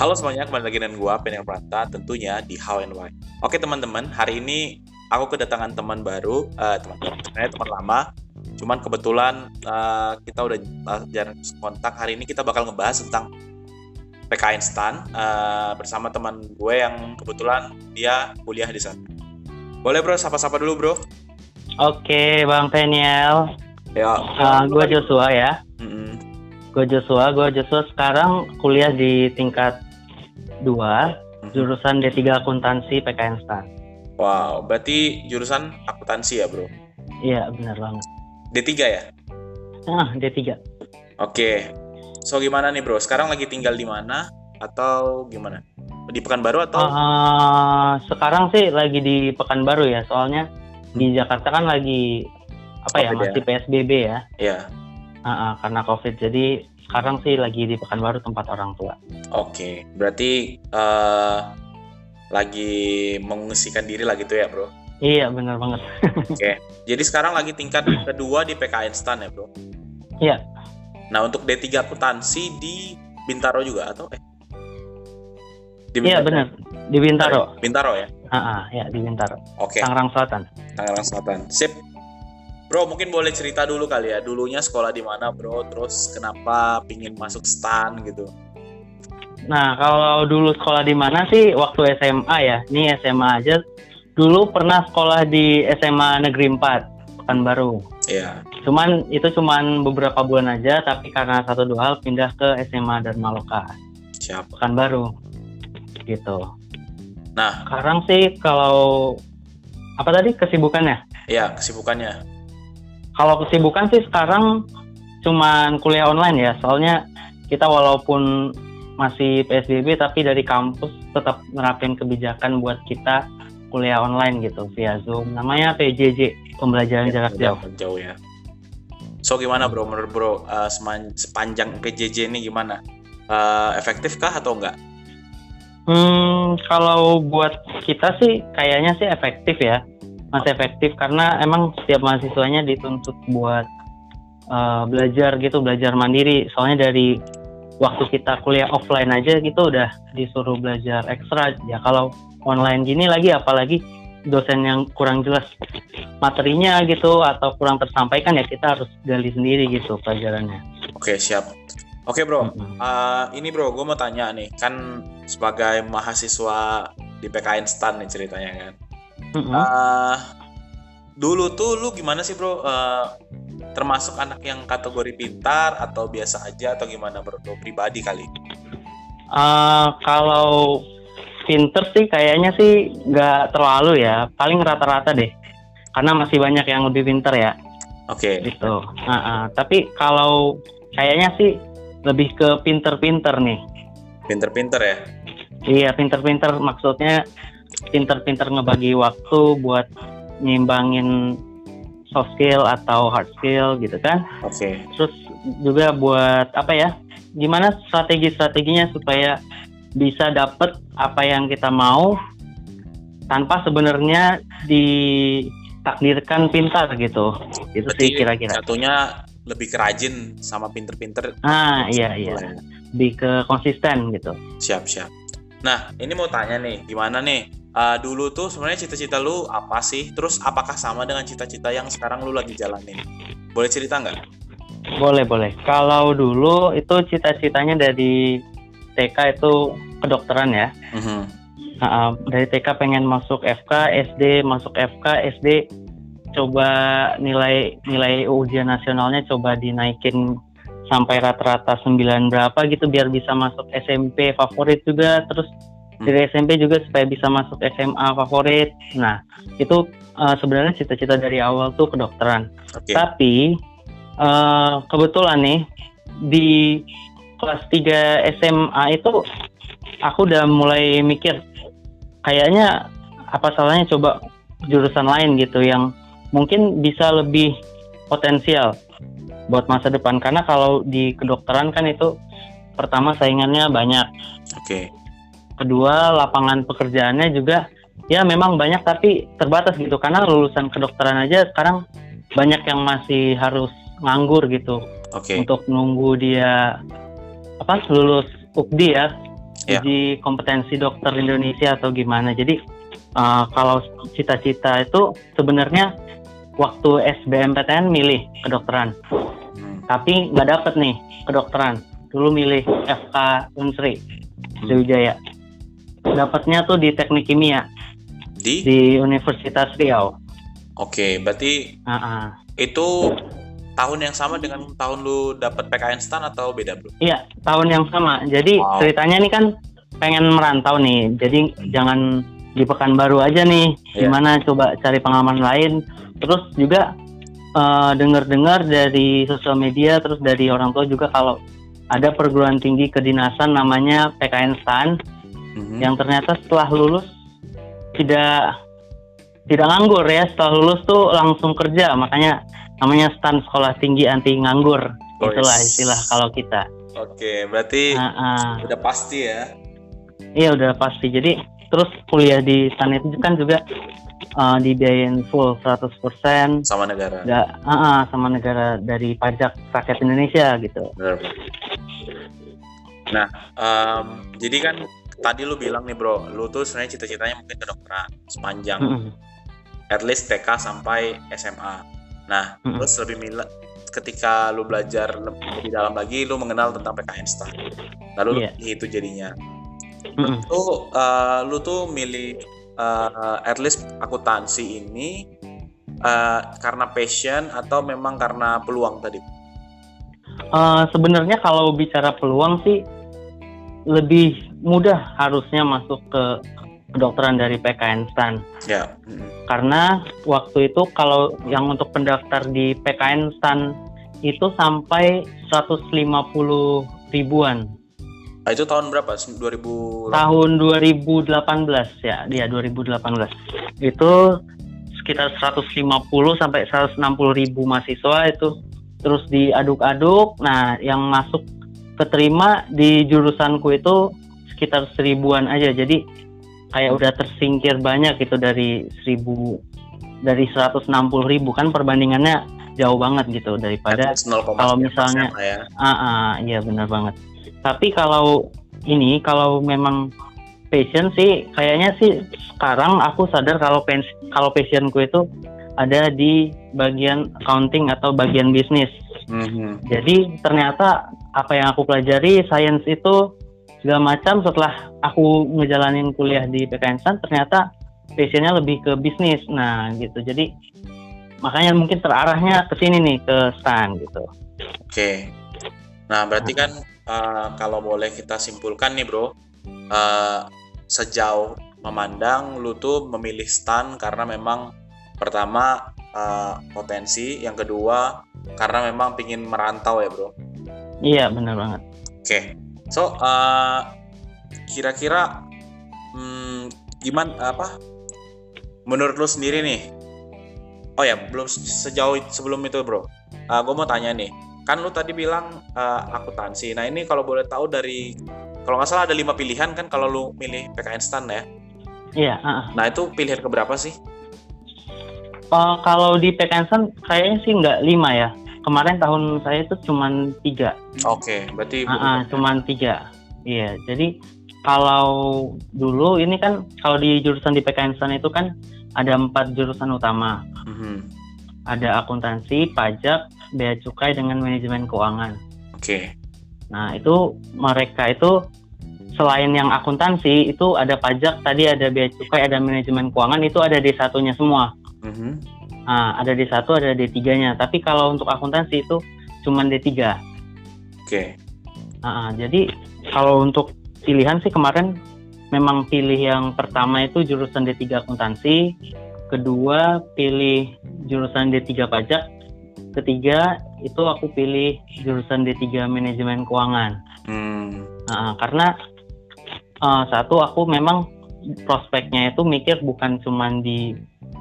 Halo semuanya, kembali lagi dengan gua Penel Prata tentunya di How and Why. Oke teman-teman, hari ini aku kedatangan teman baru, eh, teman sebenarnya teman lama. Cuman kebetulan eh, kita udah eh, jarang kontak. Hari ini kita bakal ngebahas tentang PKN STAN eh, bersama teman gue yang kebetulan dia kuliah di sana. Boleh bro, sapa-sapa dulu bro. Oke, Bang Peniel. Ya. Uh, gue Joshua ya. Mm-mm. Gue Joshua. Gue Joshua sekarang kuliah di tingkat 2, Mhm. jurusan D3 Akuntansi PKN STAN. Wow, berarti jurusan akuntansi ya bro? Iya, benar banget. D3 ya? Ah, D3. Oke. So gimana nih bro? Sekarang lagi tinggal di mana? Atau gimana? Di Pekanbaru atau? Uh, sekarang sih lagi di Pekanbaru ya, soalnya di Jakarta kan lagi apa ya, Covid ya? masih PSBB ya. Iya. Ah, ah, karena COVID. Jadi sekarang sih lagi di Pekanbaru tempat orang tua. Oke. Berarti eh lagi mengungsikan diri lah gitu ya bro? Iya, benar banget. Oke. Jadi sekarang lagi tingkat kedua di PKN STAN ya bro? Iya. Nah untuk D3 akuntansi di Bintaro juga atau eh? Di Iya, benar. Di Bintaro. Bintaro ya? Ah, ah, ya di Bintaro. Oke. Tangerang Selatan. Tangerang Selatan. Sip. Bro, mungkin boleh cerita dulu kali ya. Dulunya sekolah di mana, bro? Terus kenapa pingin masuk stan gitu? Nah, kalau dulu sekolah di mana sih waktu SMA ya? Ini SMA aja. Dulu pernah sekolah di SMA Negeri 4, Pekanbaru. Iya. Cuman itu cuman beberapa bulan aja, tapi karena satu dua hal pindah ke SMA Dharma Loka, Siap. Pekanbaru. Gitu. Nah, Sekarang sih kalau apa tadi kesibukannya? ya kesibukannya. Kalau kesibukan sih sekarang cuman kuliah online ya, soalnya kita walaupun masih PSBB tapi dari kampus tetap nerapin kebijakan buat kita kuliah online gitu via Zoom. Namanya PJJ, pembelajaran jarak Ya, jauh. jauh ya. So gimana bro, menurut bro seman- sepanjang PJJ ini gimana? Eh, efektif kah atau enggak? Hmm, kalau buat kita sih kayaknya sih efektif ya. Masih efektif karena emang setiap mahasiswanya dituntut buat eh, belajar gitu, belajar mandiri. Soalnya dari waktu kita kuliah offline aja gitu udah disuruh belajar ekstra. Ya kalau online gini lagi apalagi dosen yang kurang jelas materinya gitu atau kurang tersampaikan ya kita harus gali sendiri gitu pelajarannya. Oke, siap. Oke bro, Mm-mm. Eh, ini bro, gue mau tanya nih, kan sebagai mahasiswa di PKN STAN nih ceritanya kan. Mm-mm. Eh, dulu tuh lu gimana sih bro? Eh, termasuk anak yang kategori pintar atau biasa aja atau gimana bro? Lu pribadi kali? Eh, kalau pinter sih kayaknya sih nggak terlalu ya, paling rata-rata deh. Karena masih banyak yang lebih pinter ya, Oke, gitu. Ah, ah. Tapi kalau kayaknya sih lebih ke pinter-pinter nih. pinter-pinter ya. Iya, pinter-pinter maksudnya pinter-pinter ngebagi waktu buat nyimbangin soft skill atau hard skill gitu kan. Oke, terus juga buat apa ya gimana strategi-strateginya supaya bisa dapet apa yang kita mau tanpa sebenarnya ditakdirkan pintar gitu itu sih kira-kira satunya lebih kerajin sama pinter-pinter. ah iya iya lebih ke konsisten gitu Siap, siap. Nah, ini mau tanya nih, gimana nih? Eh, dulu tuh sebenarnya cita-cita lu apa sih? Terus apakah sama dengan cita-cita yang sekarang lu lagi jalanin? Boleh cerita nggak? boleh boleh kalau dulu itu cita-citanya dari TK itu kedokteran ya Mhm. Nah, dari TK pengen masuk FK, SD masuk FK, SD coba nilai nilai ujian nasionalnya coba dinaikin sampai rata-rata 9 berapa gitu biar bisa masuk SMP favorit juga terus dari SMP juga supaya bisa masuk SMA favorit. Nah, itu eh, sebenarnya cita-cita dari awal tuh kedokteran. Oke. Tapi eh, kebetulan nih di kelas 3 SMA itu aku udah mulai mikir kayaknya apa salahnya coba jurusan lain gitu yang mungkin bisa lebih potensial buat masa depan karena kalau di kedokteran kan itu pertama saingannya banyak Oke. Kedua lapangan pekerjaannya juga ya memang banyak tapi terbatas gitu karena lulusan kedokteran aja sekarang banyak yang masih harus nganggur gitu Oke. untuk nunggu dia apa lulus UKDI ya Ya. uji kompetensi dokter Indonesia atau gimana. Jadi uh, kalau cita-cita itu sebenarnya waktu SBMPTN milih kedokteran, Hmm. tapi nggak dapet nih kedokteran. Dulu milih FK Unsri Sriwijaya. Dapatnya tuh di Teknik Kimia Di? di Universitas Riau. Oke, berarti Ah, ah. itu tahun yang sama dengan tahun lu dapat PKN STAN atau beda, Bro? Iya, tahun yang sama. Jadi Wow. ceritanya nih kan pengen merantau nih. Jadi jangan di Pekanbaru aja nih. Iya. Gimana coba cari pengalaman lain. Terus juga eh, dengar-dengar dari sosial media terus dari orang tua juga kalau ada perguruan tinggi kedinasan namanya PKN STAN Mhm. yang ternyata setelah lulus tidak tidak nganggur ya. Setelah lulus tuh langsung kerja. Makanya namanya STAN Sekolah Tinggi Anti Nganggur. Oh, Itulah yes. istilah kalau kita. Oke, berarti Ah, ah. udah pasti ya. Iya udah pasti. Jadi terus kuliah di STAN itu kan juga uh, dibiayain full 100% sama negara. da, ah, ah, sama negara dari pajak rakyat Indonesia gitu. Benar. Nah, em, jadi kan tadi lu bilang nih bro, lu tuh sebenarnya cita-citanya mungkin kedokteran sepanjang Mm-mm. at least TK sampai SMA. Nah, Mm-mm. terus lebih mila ketika lu belajar lebih, dalam lagi, lu mengenal tentang PKN STAN. Lalu lu Iya. pilih itu jadinya. Mm-mm. Lu, eh, lu tuh milih eh, at least akuntansi ini eh, karena passion atau memang karena peluang tadi? Uh, Sebenarnya kalau bicara peluang sih lebih mudah harusnya masuk ke kedokteran dari PKN STAN. Ya. Karena waktu itu kalau yang untuk pendaftar di PKN STAN itu sampai 150 ribuan. Ah, itu tahun berapa? 2000 tahun 2018 ya dia 2018 itu sekitar 150 sampai 160 ribu mahasiswa itu terus diaduk-aduk nah yang masuk keterima di jurusanku itu sekitar seribuan aja jadi kayak udah tersingkir banyak gitu dari seribu dari 160 ribu kan perbandingannya jauh banget gitu daripada 0,9% kalau misalnya- ya. Ah, ah, iya benar banget. Tapi kalau ini kalau memang passion sih kayaknya sih sekarang aku sadar kalau pens kalau passionku itu ada di bagian accounting atau bagian bisnis. Mhm. Jadi ternyata apa yang aku pelajari sains itu segala macam setelah aku ngejalanin kuliah di PKN STAN ternyata passionnya lebih ke bisnis. Nah, gitu. Jadi makanya mungkin terarahnya ke sini nih ke STAN gitu. Oke. Nah, berarti kan eh, kalau boleh kita simpulkan nih, Bro, eh, sejauh memandang lu tuh memilih stan karena memang pertama eh, potensi, yang kedua karena memang pingin merantau ya, Bro. Iya, benar banget. Oke. So, eh, kira-kira hmm, gimana apa? Menurut lu sendiri nih? Oh ya, belum sejauh sebelum itu, Bro. gue mau tanya nih. Kan lu tadi bilang eh, akuntansi. Nah, ini kalau boleh tahu dari kalau nggak salah ada lima pilihan kan kalau lu milih PKN STAN ya. Iya, ah. Nah, itu pilihan keberapa sih? Eh, kalau di PKN kayaknya sih nggak lima ya. Kemarin tahun saya itu cuman tiga, Oke, berarti Ah, ah, cuman tiga. Iya, jadi kalau dulu ini kan kalau di jurusan di PKN itu kan ada empat jurusan utama. Mhm. Ada akuntansi, pajak, bea cukai dengan manajemen keuangan. Oke. Nah itu mereka itu selain yang akuntansi itu ada pajak, tadi ada bea cukai, ada manajemen keuangan itu ada di satunya semua. Mhm. Ada D1, ada D3-nya. Tapi kalau untuk akuntansi itu cuma D3. Oke. Nah, jadi kalau untuk pilihan sih kemarin memang pilih yang pertama itu jurusan D3 akuntansi, kedua pilih jurusan D3 pajak, ketiga itu aku pilih jurusan D3 manajemen keuangan. Hmm. Nah, karena eh, satu aku memang prospeknya itu mikir bukan cuma di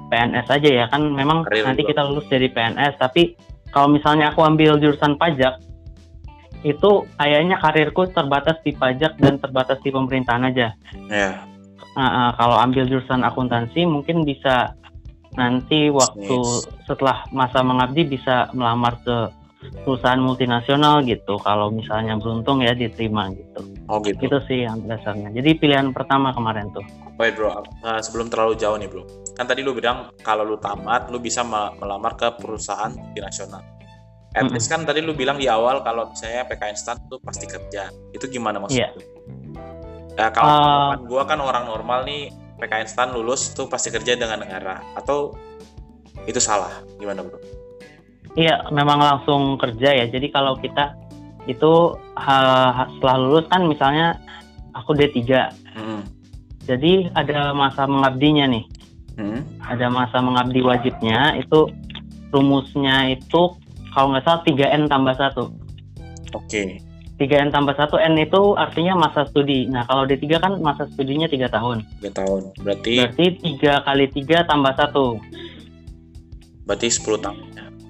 PNS aja ya kan memang Karir nanti juga. kita lulus dari PNS tapi kalau misalnya aku ambil jurusan pajak itu kayaknya karirku terbatas di pajak dan terbatas di pemerintahan aja. Ya. Nah, eh, kalau ambil jurusan akuntansi mungkin bisa nanti waktu Bisnis. setelah masa mengabdi bisa melamar ke perusahaan multinasional gitu kalau misalnya beruntung ya diterima gitu Oh gitu. itu sih yang dasarnya jadi pilihan pertama kemarin tuh Wait bro, uh, sebelum terlalu jauh nih bro. Kan tadi lu bilang kalau lu tamat, lu bisa me- melamar ke perusahaan multinasional. At Mm-mm. least kan tadi lu bilang di awal kalau misalnya PKN STAN tuh pasti kerja. Itu gimana maksudnya? Ya, kalau Uh, kan gua kan orang normal nih, PKN STAN lulus tuh pasti kerja dengan negara. Atau itu salah? Gimana bro? iya memang langsung kerja ya jadi kalau kita itu ha- setelah lulus kan misalnya aku D3 Hmm. jadi ada masa mengabdinya nih Hmm. ada masa mengabdi wajibnya itu rumusnya itu kalau nggak salah 3N tambah 1 Oke. 3N tambah 1 N itu artinya masa studi nah kalau D3 kan masa studinya 3 tahun Tiga tahun. Berarti berarti 3 kali 3 tambah 1 berarti 10 tahun.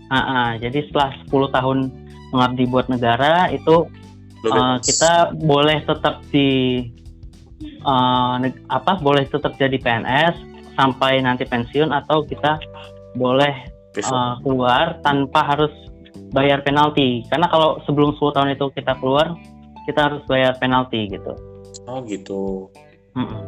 Ah, ah, jadi setelah 10 tahun mengabdi buat negara itu Lu Uh, bebas. kita boleh tetap di uh, apa boleh tetap jadi PNS sampai nanti pensiun atau kita boleh Besok. uh, keluar tanpa harus bayar penalti karena kalau sebelum 10 tahun itu kita keluar kita harus bayar penalti gitu. Oh gitu. Mm-mm.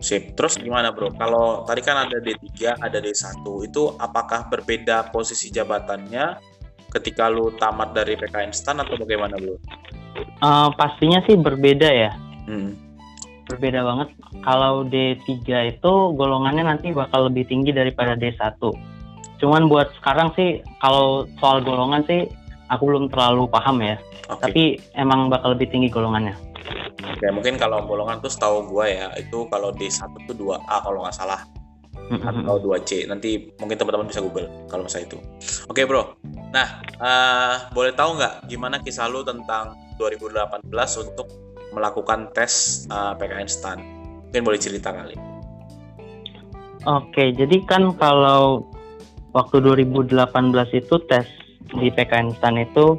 Sip. Terus gimana bro? Kalau tadi kan ada D3, ada D1, itu apakah berbeda posisi jabatannya ketika lu tamat dari PKN STAN atau bagaimana bro? Uh, pastinya sih berbeda ya, Hmm. Berbeda banget. Kalau D3 itu golongannya nanti bakal lebih tinggi daripada D1. Cuman buat sekarang sih kalau soal golongan sih aku belum terlalu paham ya. Oke. Tapi emang bakal lebih tinggi golongannya. Oke, mungkin kalau golongan tuh setahu gua ya, itu kalau D1 tuh 2A kalau nggak salah atau 2C. Nanti mungkin teman-teman bisa Google kalau misalnya itu. Oke, Bro. Nah, eh, boleh tahu nggak gimana kisah lu tentang 2018 untuk melakukan tes eh, PKN STAN? Mungkin boleh cerita kali. Oke, jadi kan kalau waktu 2018 itu tes di PKN STAN itu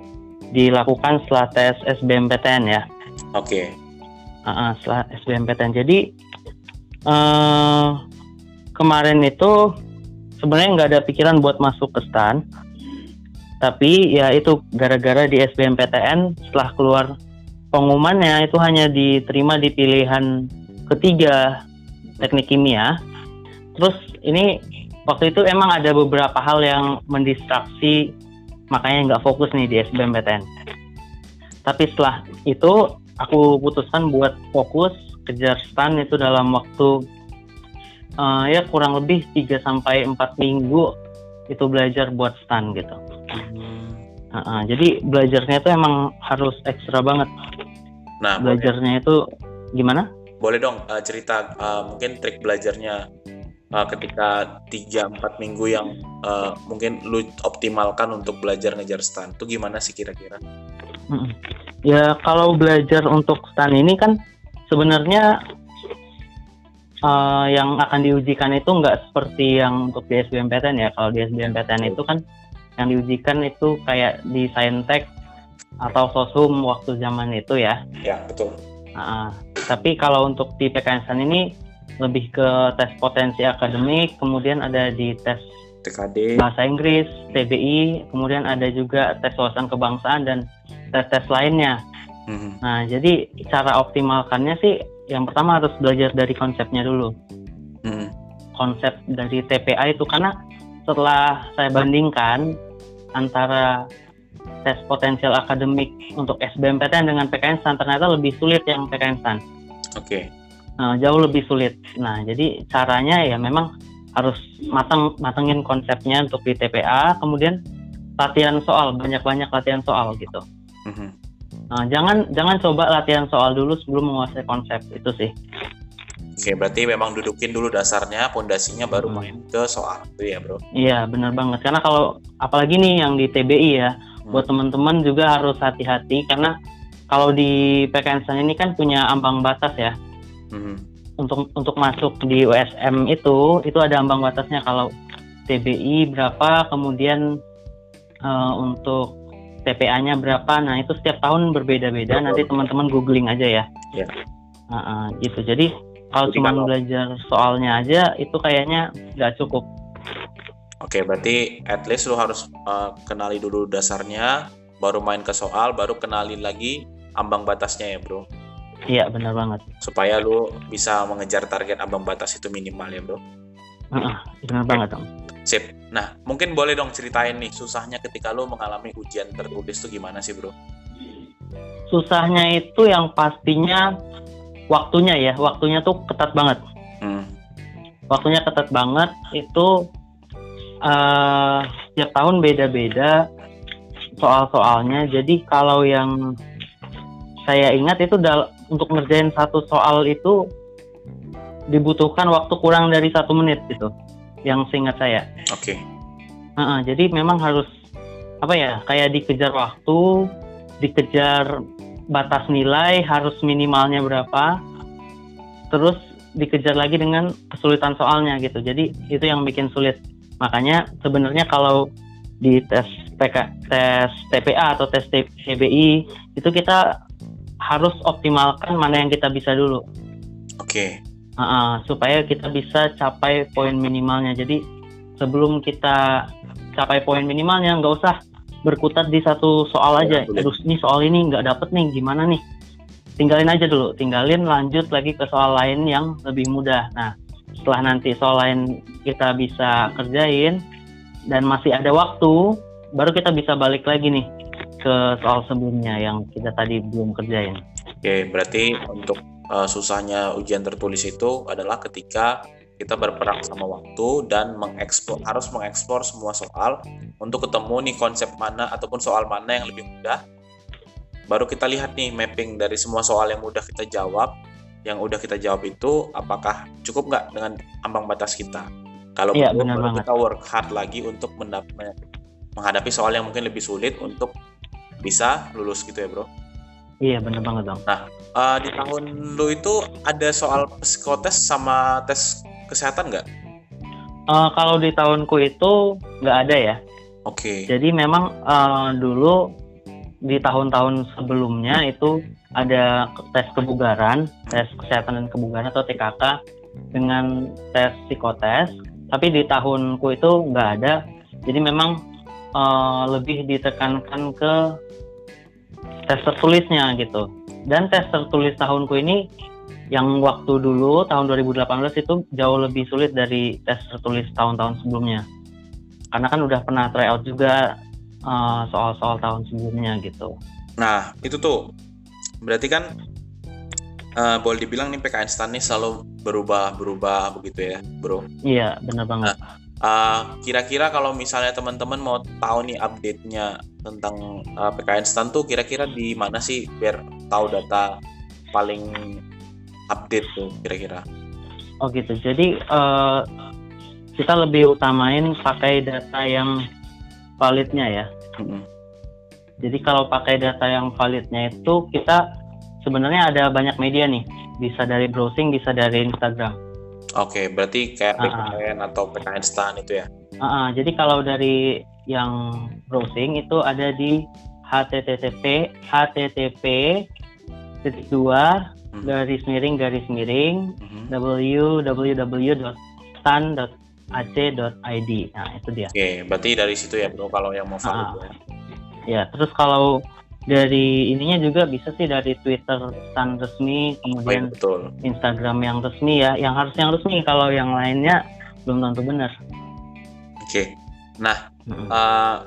dilakukan setelah tes SBMPTN ya. Oke. Ah, ah, setelah SBMPTN. Jadi eh kemarin itu sebenarnya nggak ada pikiran buat masuk ke STAN. Tapi ya itu gara-gara di SBMPTN setelah keluar pengumumannya itu hanya diterima di pilihan ketiga teknik kimia. Terus ini waktu itu emang ada beberapa hal yang mendistraksi makanya nggak fokus nih di SBMPTN. Tapi setelah itu aku putuskan buat fokus kejar STAN itu dalam waktu eh, ya kurang lebih 3 sampai 4 minggu itu belajar buat STAN gitu. Heeh, jadi belajarnya itu emang harus ekstra banget. Nah, boleh, Belajarnya itu gimana? boleh dong eh, cerita eh, mungkin trik belajarnya eh, ketika 3-4 minggu yang eh, mungkin lu optimalkan untuk belajar ngejar STAN. Itu gimana sih kira-kira? Ya kalau belajar untuk STAN ini kan sebenarnya eh, yang akan diujikan itu nggak seperti yang untuk di SBMPTN ya. Kalau di SBMPTN itu kan yang diujikan itu kayak di Saintek atau Sosum waktu zaman itu ya. Ya, betul. Ah, tapi kalau untuk di PKN STAN ini lebih ke tes potensi akademik, kemudian ada di tes TKD. bahasa Inggris, TBI, kemudian ada juga tes wawasan kebangsaan dan tes-tes lainnya. Mhm. Nah, jadi cara optimalkannya sih yang pertama harus belajar dari konsepnya dulu. Mhm. Konsep dari TPA itu karena setelah saya bandingkan antara tes potensial akademik untuk SBMPTN dengan PKN STAN ternyata lebih sulit yang PKN STAN. Oke. Nah, jauh lebih sulit. Nah, jadi caranya ya memang harus matang matengin konsepnya untuk di TPA, kemudian latihan soal, banyak-banyak latihan soal gitu. Mhm. Nah, jangan jangan coba latihan soal dulu sebelum menguasai konsep itu sih. Oke, berarti memang dudukin dulu dasarnya, pondasinya baru Hmm. main ke soal. Itu ya, Bro. Iya, benar banget. Karena kalau apalagi nih yang di TBI ya, Hmm. buat teman-teman juga harus hati-hati karena kalau di PKN STAN ini kan punya ambang batas ya. Mhm. Untuk untuk masuk di USM itu itu ada ambang batasnya kalau TBI berapa, kemudian eh, untuk TPA-nya berapa. Nah, itu setiap tahun berbeda-beda. Nanti teman-teman googling aja ya. Iya. Ah, ah, gitu. Jadi kalau cuma kalau- belajar soalnya aja itu kayaknya nggak cukup. Oke, berarti at least lu harus uh, kenali dulu dasarnya, baru main ke soal, baru kenali lagi ambang batasnya ya, Bro. Iya, benar banget. Supaya lu bisa mengejar target ambang batas itu minimal ya, Bro. Uh-uh, benar banget, Dong. Sip. Nah, mungkin boleh dong ceritain nih susahnya ketika lu mengalami ujian tertulis itu gimana sih, Bro? Susahnya itu yang pastinya waktunya ya, waktunya tuh ketat banget. Hmm. Waktunya ketat banget itu uh, setiap tahun beda-beda soal-soalnya. Jadi kalau yang saya ingat itu untuk ngerjain satu soal itu dibutuhkan waktu kurang dari satu menit gitu. Yang seingat saya. Oke. Okay. Uh -uh, jadi memang harus apa ya kayak dikejar waktu, dikejar batas nilai harus minimalnya berapa, terus dikejar lagi dengan kesulitan soalnya gitu. Jadi itu yang bikin sulit. Makanya sebenarnya kalau di tes PK, tes TPA atau tes TBI itu kita harus optimalkan mana yang kita bisa dulu. Oke. Okay. Uh, uh, supaya kita bisa capai poin minimalnya. Jadi sebelum kita capai poin minimalnya nggak usah berkutat di satu soal aja. Terus ini soal ini nggak dapet nih, gimana nih? Tinggalin aja dulu, tinggalin lanjut lagi ke soal lain yang lebih mudah. Nah, setelah nanti soal lain kita bisa kerjain dan masih ada waktu baru kita bisa balik lagi nih ke soal sebelumnya yang kita tadi belum kerjain. Oke, berarti untuk uh, susahnya ujian tertulis itu adalah ketika kita berperang sama waktu dan mengeksplor harus mengeksplor semua soal untuk ketemu nih konsep mana ataupun soal mana yang lebih mudah. Baru kita lihat nih mapping dari semua soal yang mudah kita jawab yang udah kita jawab itu apakah cukup nggak dengan ambang batas kita. Kalau ya, belum, baru kita work hard lagi untuk menghadapi soal yang mungkin lebih sulit untuk bisa lulus gitu ya bro. Iya benar banget dong. Nah uh, di tahun lu itu ada soal psikotes sama tes kesehatan nggak? Uh, kalau di tahunku itu nggak ada ya. Oke. Okay. Jadi memang uh, dulu di tahun-tahun sebelumnya itu ada tes kebugaran, tes kesehatan dan kebugaran atau TKK dengan tes psikotes. Tapi di tahunku itu nggak ada. Jadi memang uh, lebih ditekankan ke tes tertulisnya gitu. Dan tes tertulis tahunku ini yang waktu dulu tahun 2018 itu jauh lebih sulit dari tes tertulis tahun-tahun sebelumnya. Karena kan udah pernah tryout juga uh, soal-soal tahun sebelumnya gitu. Nah, itu tuh berarti kan uh, boleh dibilang nih PKN STAN nih selalu berubah-berubah begitu ya, bro? Iya, benar banget. Nah, uh, kira-kira kalau misalnya teman-teman mau tahu nih update-nya tentang uh, PKN STAN tuh kira-kira di mana sih biar tahu data paling update tuh kira-kira? Oh gitu. Jadi uh, kita lebih utamain pakai data yang validnya ya. Mm -hmm. Jadi kalau pakai data yang validnya itu kita sebenarnya ada banyak media nih. Bisa dari browsing, bisa dari Instagram. Oke, okay, berarti kayak PKN uh, atau PKN Stan itu ya? Uh, uh, jadi kalau dari yang browsing itu ada di http http titik dua hmm. Garis miring garis miring hmm. www.stan.ac.id. Nah itu dia. Oke, okay, berarti dari situ ya bro kalau yang mau valid uh, ya. Ya, terus kalau dari ininya juga bisa sih dari Twitter stan resmi, kemudian oh, betul. Instagram yang resmi ya, yang harus yang resmi kalau yang lainnya belum tentu benar. Oke, okay. nah hmm. uh,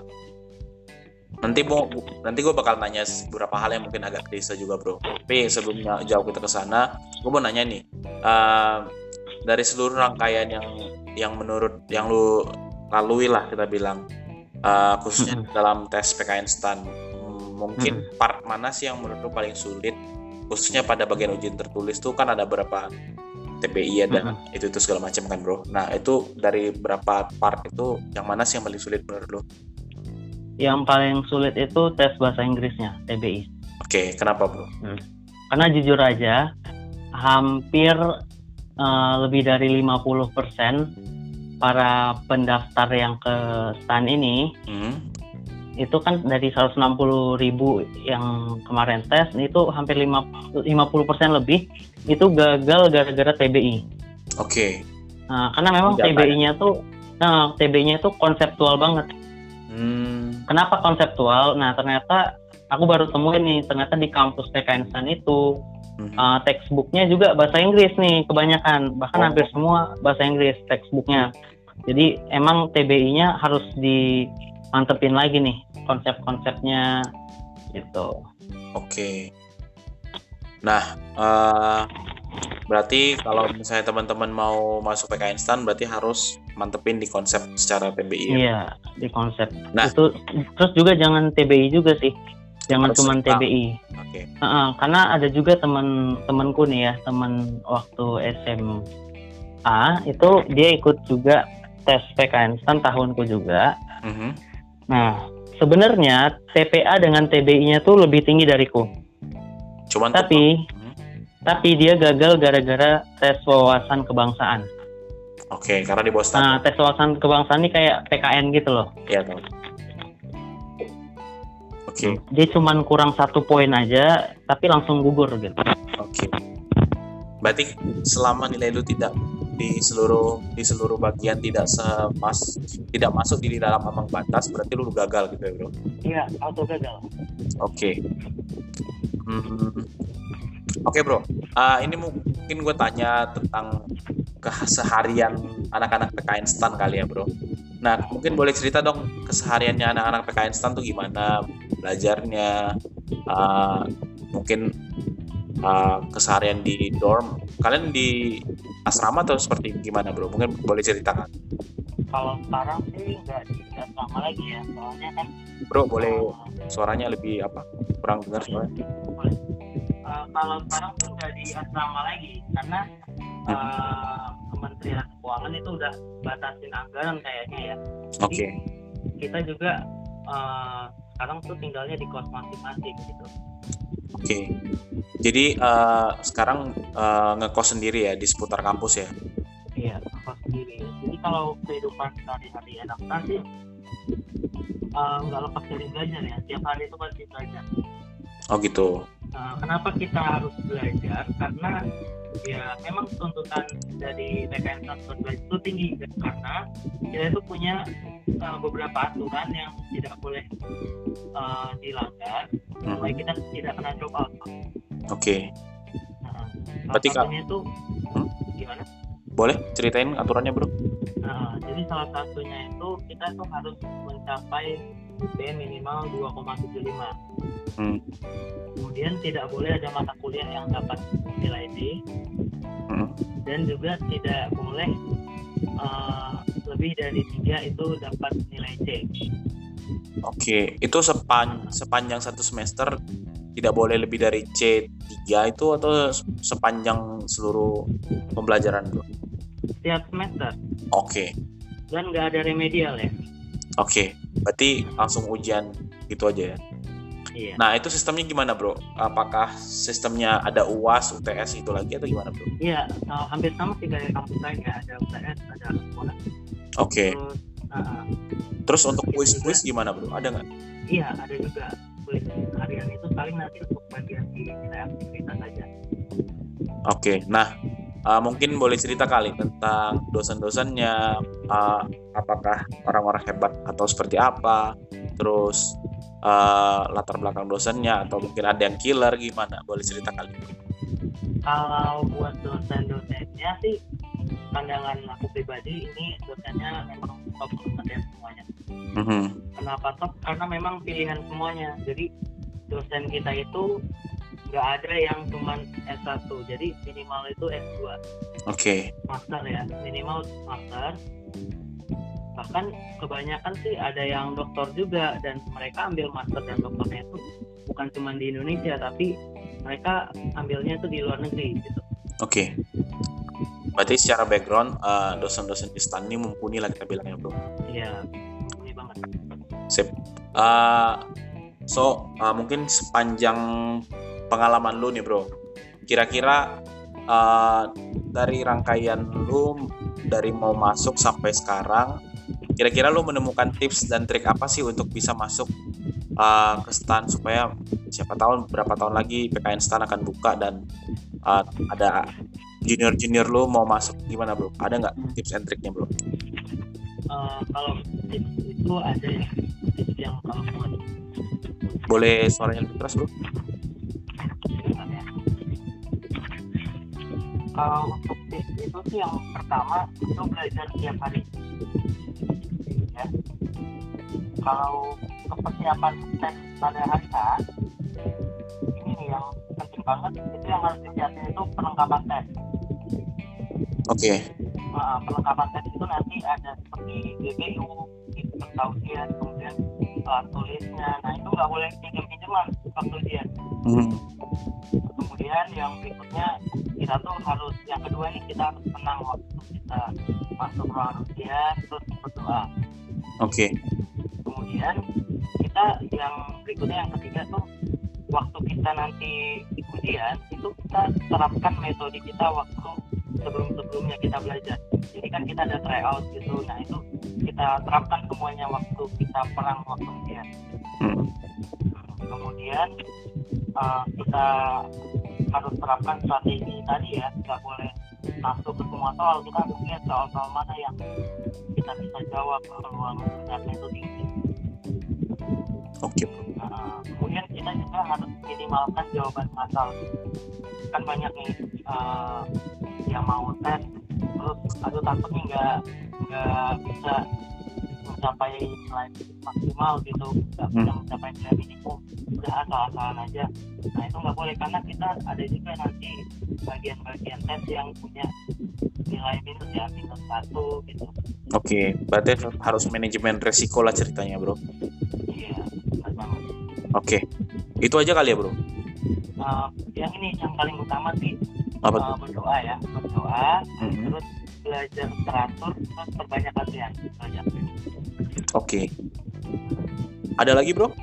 nanti mau nanti gue bakal nanya beberapa hal yang mungkin agak klise juga bro. Tapi sebelumnya jauh kita ke sana, gue mau nanya nih uh, dari seluruh rangkaian yang yang menurut yang lu lalui lah kita bilang uh, khususnya mm -hmm. dalam tes PKN STAN mungkin mm -hmm. part mana sih yang menurut lo paling sulit khususnya pada bagian ujian tertulis tuh kan ada berapa TPI ya dan mm -hmm. itu itu segala macam kan bro nah itu dari berapa part itu yang mana sih yang paling sulit menurut lo yang paling sulit itu tes bahasa Inggrisnya TBI oke okay, kenapa bro hmm. karena jujur aja hampir uh, lebih dari 50% para pendaftar yang ke STAN ini hmm. itu kan dari 160 ribu yang kemarin tes itu hampir 50 persen lebih itu gagal gara-gara TBI. Oke. Okay. Nah, karena memang TBI-nya tuh Nah, TB-nya itu konseptual banget. Hmm. Kenapa konseptual? Nah, ternyata aku baru temuin nih, ternyata di kampus TKN Stan itu Mhm. uh, textbooknya juga bahasa Inggris nih kebanyakan, bahkan Oh. hampir semua bahasa Inggris textbooknya. Jadi emang TBI-nya harus dimantepin lagi nih konsep-konsepnya gitu. Oke. Nah, eh, berarti kalau misalnya teman-teman mau masuk PK Instan berarti harus mantepin di konsep secara PBI. ya? Iya, di konsep. Nah. Itu terus juga jangan TBI juga sih. Jangan cuma tahu. TBI. Oke. Heeh, karena ada juga teman temanku nih ya, teman waktu SMA itu dia ikut juga tes PK Instan tahunku juga. Mhm. Nah, sebenarnya TPA dengan TBI-nya tuh lebih tinggi dariku. Cuman Tapi Mhm. tapi dia gagal gara-gara tes wawasan kebangsaan. Oke, karena di bawah Nah, standar. tes wawasan kebangsaan ini kayak PKN gitu loh. Iya, tahu. Oke, Dia cuman kurang satu poin aja, tapi langsung gugur gitu. oke. Berarti selama nilai lu tidak di seluruh di seluruh bagian tidak semas tidak masuk di dalam ambang batas berarti lu gagal gitu ya, Bro. Iya, auto gagal. Oke. Hmm. Oke bro, Ah, ini mungkin gue tanya tentang keseharian anak-anak PKN Stan kali ya bro. Nah mungkin boleh cerita dong kesehariannya anak-anak PKN Stan tuh gimana belajarnya, Ah, mungkin ah, keseharian di dorm. Kalian di asrama atau seperti gimana bro? Mungkin boleh ceritakan. Kalau sekarang sih nggak di asrama lagi ya, soalnya kan Bro boleh suaranya lebih apa? Kurang dengar soalnya. Uh, kalau sekarang tuh nggak di asrama lagi karena uh, Kementerian Keuangan itu udah batasin anggaran kayaknya ya. Oke. Kita juga uh, sekarang tuh tinggalnya di kos masing-masing gitu. Oke. Jadi eh, sekarang eh, ngekos sendiri ya di seputar kampus ya. Iya, kos sendiri. Jadi kalau kehidupan sehari-hari enak sih uh, nggak lepas dari belajar ya. Tiap hari itu pasti belajar. Oh gitu. Nah, kenapa kita harus belajar? Karena ya memang tuntutan dari PKN Belajar itu tinggi karena kita itu punya uh, beberapa aturan yang tidak boleh uh, dilanggar supaya Mhm. kita tidak kena drop out. Oke. Nah, salah Berarti, itu Hmm? gimana? Boleh ceritain aturannya bro? Nah, jadi salah satunya itu kita tuh harus mencapai D minimal 2,75. Hmm. Kemudian tidak boleh ada mata kuliah yang dapat nilai D Mhm. dan juga tidak boleh uh, lebih dari tiga itu dapat nilai C. Oke. Itu sepan sepanjang satu semester tidak boleh lebih dari C3 itu atau sepanjang seluruh pembelajaran bro? Setiap semester Oke. dan nggak ada remedial ya. Oke. Berarti langsung ujian gitu aja ya. Iya. Nah itu sistemnya gimana bro? Apakah sistemnya ada UAS, UTS itu lagi atau gimana bro? Iya, uh, hampir sama sih kayak kampus lain ya. Ada UTS, ada UAS. Oke. Terus, uh, Terus untuk kuis-kuis gimana bro? Ada nggak? iya ada juga kuis harian itu paling nanti untuk bagian di aktivitas saja. Oke, nah uh, mungkin boleh cerita kali tentang dosen-dosennya, uh, apakah orang-orang hebat atau seperti apa, terus uh, latar belakang dosennya atau mungkin ada yang killer gimana? Boleh cerita kali. Kalau buat dosen-dosennya sih pandangan aku pribadi ini dosennya memang top banget ya semuanya. Mhm. Kenapa top? Karena memang pilihan semuanya. Jadi dosen kita itu nggak ada yang cuman S1, jadi minimal itu S2, Oke, master ya, minimal master. Bahkan kebanyakan sih ada yang doktor juga dan mereka ambil master dan doktornya itu bukan cuma di Indonesia tapi mereka ambilnya itu di luar negeri gitu. oke. Berarti secara background uh, dosen-dosen di STAN ini mumpuni lah kita bilangnya bro. Iya, ini banget. Sip. Uh, so uh, mungkin sepanjang pengalaman lu nih bro, kira-kira uh, dari rangkaian lu dari mau masuk sampai sekarang, kira-kira lu menemukan tips dan trik apa sih untuk bisa masuk uh, ke stan supaya siapa tahu berapa tahun lagi PKN stan akan buka dan uh, ada junior-junior lu mau masuk gimana bro? Ada nggak tips and triknya bro? uh, kalau tips itu ada ya tips yang kalau buat boleh suaranya lebih keras bro kalau untuk tips itu sih yang pertama itu belajar setiap hari. Ya. Kalau kepersiapan tes pada hari H ini nih yang penting banget itu yang harus disiapin itu perlengkapan tes. Oke. Okay. nah, perlengkapan tes itu nanti ada seperti GPU tausiah kemudian uh, tulisnya nah itu nggak boleh pinjam pinjaman waktu ujian hmm. kemudian yang berikutnya kita tuh harus yang kedua ini kita harus tenang waktu kita masuk ruangan ujian terus berdoa oke okay. kemudian kita yang berikutnya yang ketiga tuh waktu kita nanti ujian itu kita terapkan metode kita waktu sebelum sebelumnya kita belajar. Jadi kan kita ada tryout gitu. Nah itu kita terapkan semuanya waktu kita perang waktu ujian hmm. kemudian uh, kita harus terapkan strategi tadi ya. Nggak boleh masuk ke semua soal kita harus lihat soal-soal mana yang kita bisa jawab sebenarnya itu tinggi oke. Okay. uh, kemudian kita juga harus minimalkan jawaban masal kan banyak nih uh, yang mau tes terus aduh takutnya nggak nggak bisa mencapai nilai maksimal gitu. Nggak bisa hmm. mencapai nilai minimum. Udah asal-asalan aja. Nah itu nggak boleh karena kita ada juga nanti bagian-bagian tes yang punya nilai minus ya minus satu gitu. Oke okay, berarti harus manajemen resiko lah ceritanya bro. Iya oke. Okay. itu aja kali ya bro? Uh, yang ini yang paling utama sih. Apa uh, berdoa ya berdoa. Mm -hmm. terus belajar teratur terus perbanyak latihan. Oke. Okay. ada lagi bro? Oke.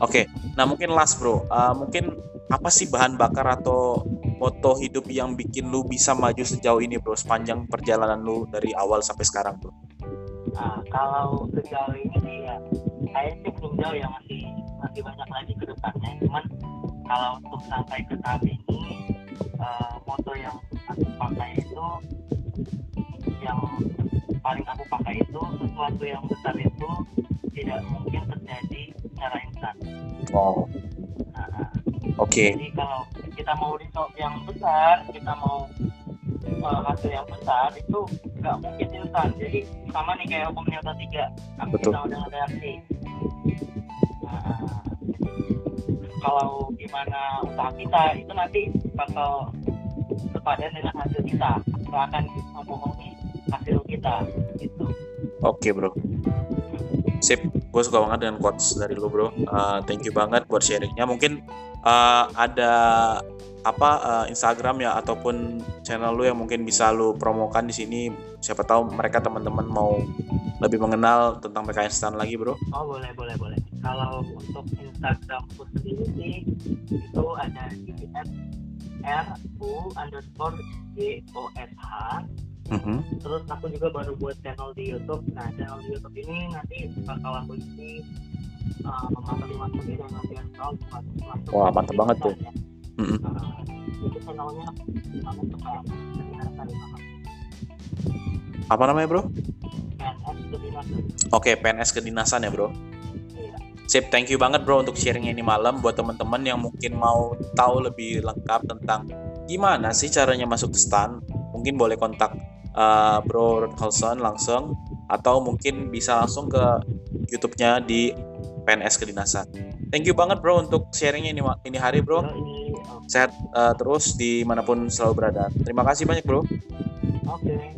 Okay. nah mungkin last bro. Uh, mungkin apa sih bahan bakar atau moto hidup yang bikin lu bisa maju sejauh ini bro? Sepanjang perjalanan lu dari awal sampai sekarang bro? Nah kalau sejauh ini sih ya saya sih belum jauh ya masih masih banyak lagi ke depannya cuman kalau untuk sampai ke tahap ini uh, moto yang aku pakai itu yang paling aku pakai itu sesuatu yang besar itu tidak mungkin terjadi secara instan. Oh. Nah, Oke. Okay. Jadi kalau kita mau result yang besar, kita mau uh, hasil yang besar itu nggak mungkin instan. Jadi sama nih kayak hukum Newton tiga, Betul. kita udah reaksi. Kalau gimana usaha kita itu nanti bakal sepadan dengan hasil kita. Nggak akan membohongi hasil kita gitu. Oke okay, bro. Sip. Gue suka banget dengan quotes dari lo bro. Uh, thank you banget buat sharingnya. Mungkin uh, ada apa uh, Instagram ya ataupun channel lu yang mungkin bisa lu promokan di sini. Siapa tahu mereka teman-teman mau lebih mengenal tentang PKN Stan lagi bro. Oh boleh boleh boleh kalau untuk Instagram sendiri sih itu ada di R U underscore G O S H mm-hmm. terus aku juga baru buat channel di YouTube nah channel di YouTube ini nanti bakal aku isi uh, materi-materi dan latihan soal wah mantap banget tuh ya. mm-hmm. uh, itu channelnya namanya suka apa namanya bro? PNS Kedinasan. Oke, PNS Kedinasan ya bro. Sip, thank you banget bro untuk sharingnya ini malam buat teman-teman yang mungkin mau tahu lebih lengkap tentang gimana sih caranya masuk ke STAN. Mungkin boleh kontak uh, Bro Holson langsung atau mungkin bisa langsung ke YouTube-nya di PNS Kedinasan. Thank you banget bro untuk sharingnya ini ini hari bro. Sehat uh, terus di mana pun selalu berada. Terima kasih banyak bro. Oke. Okay.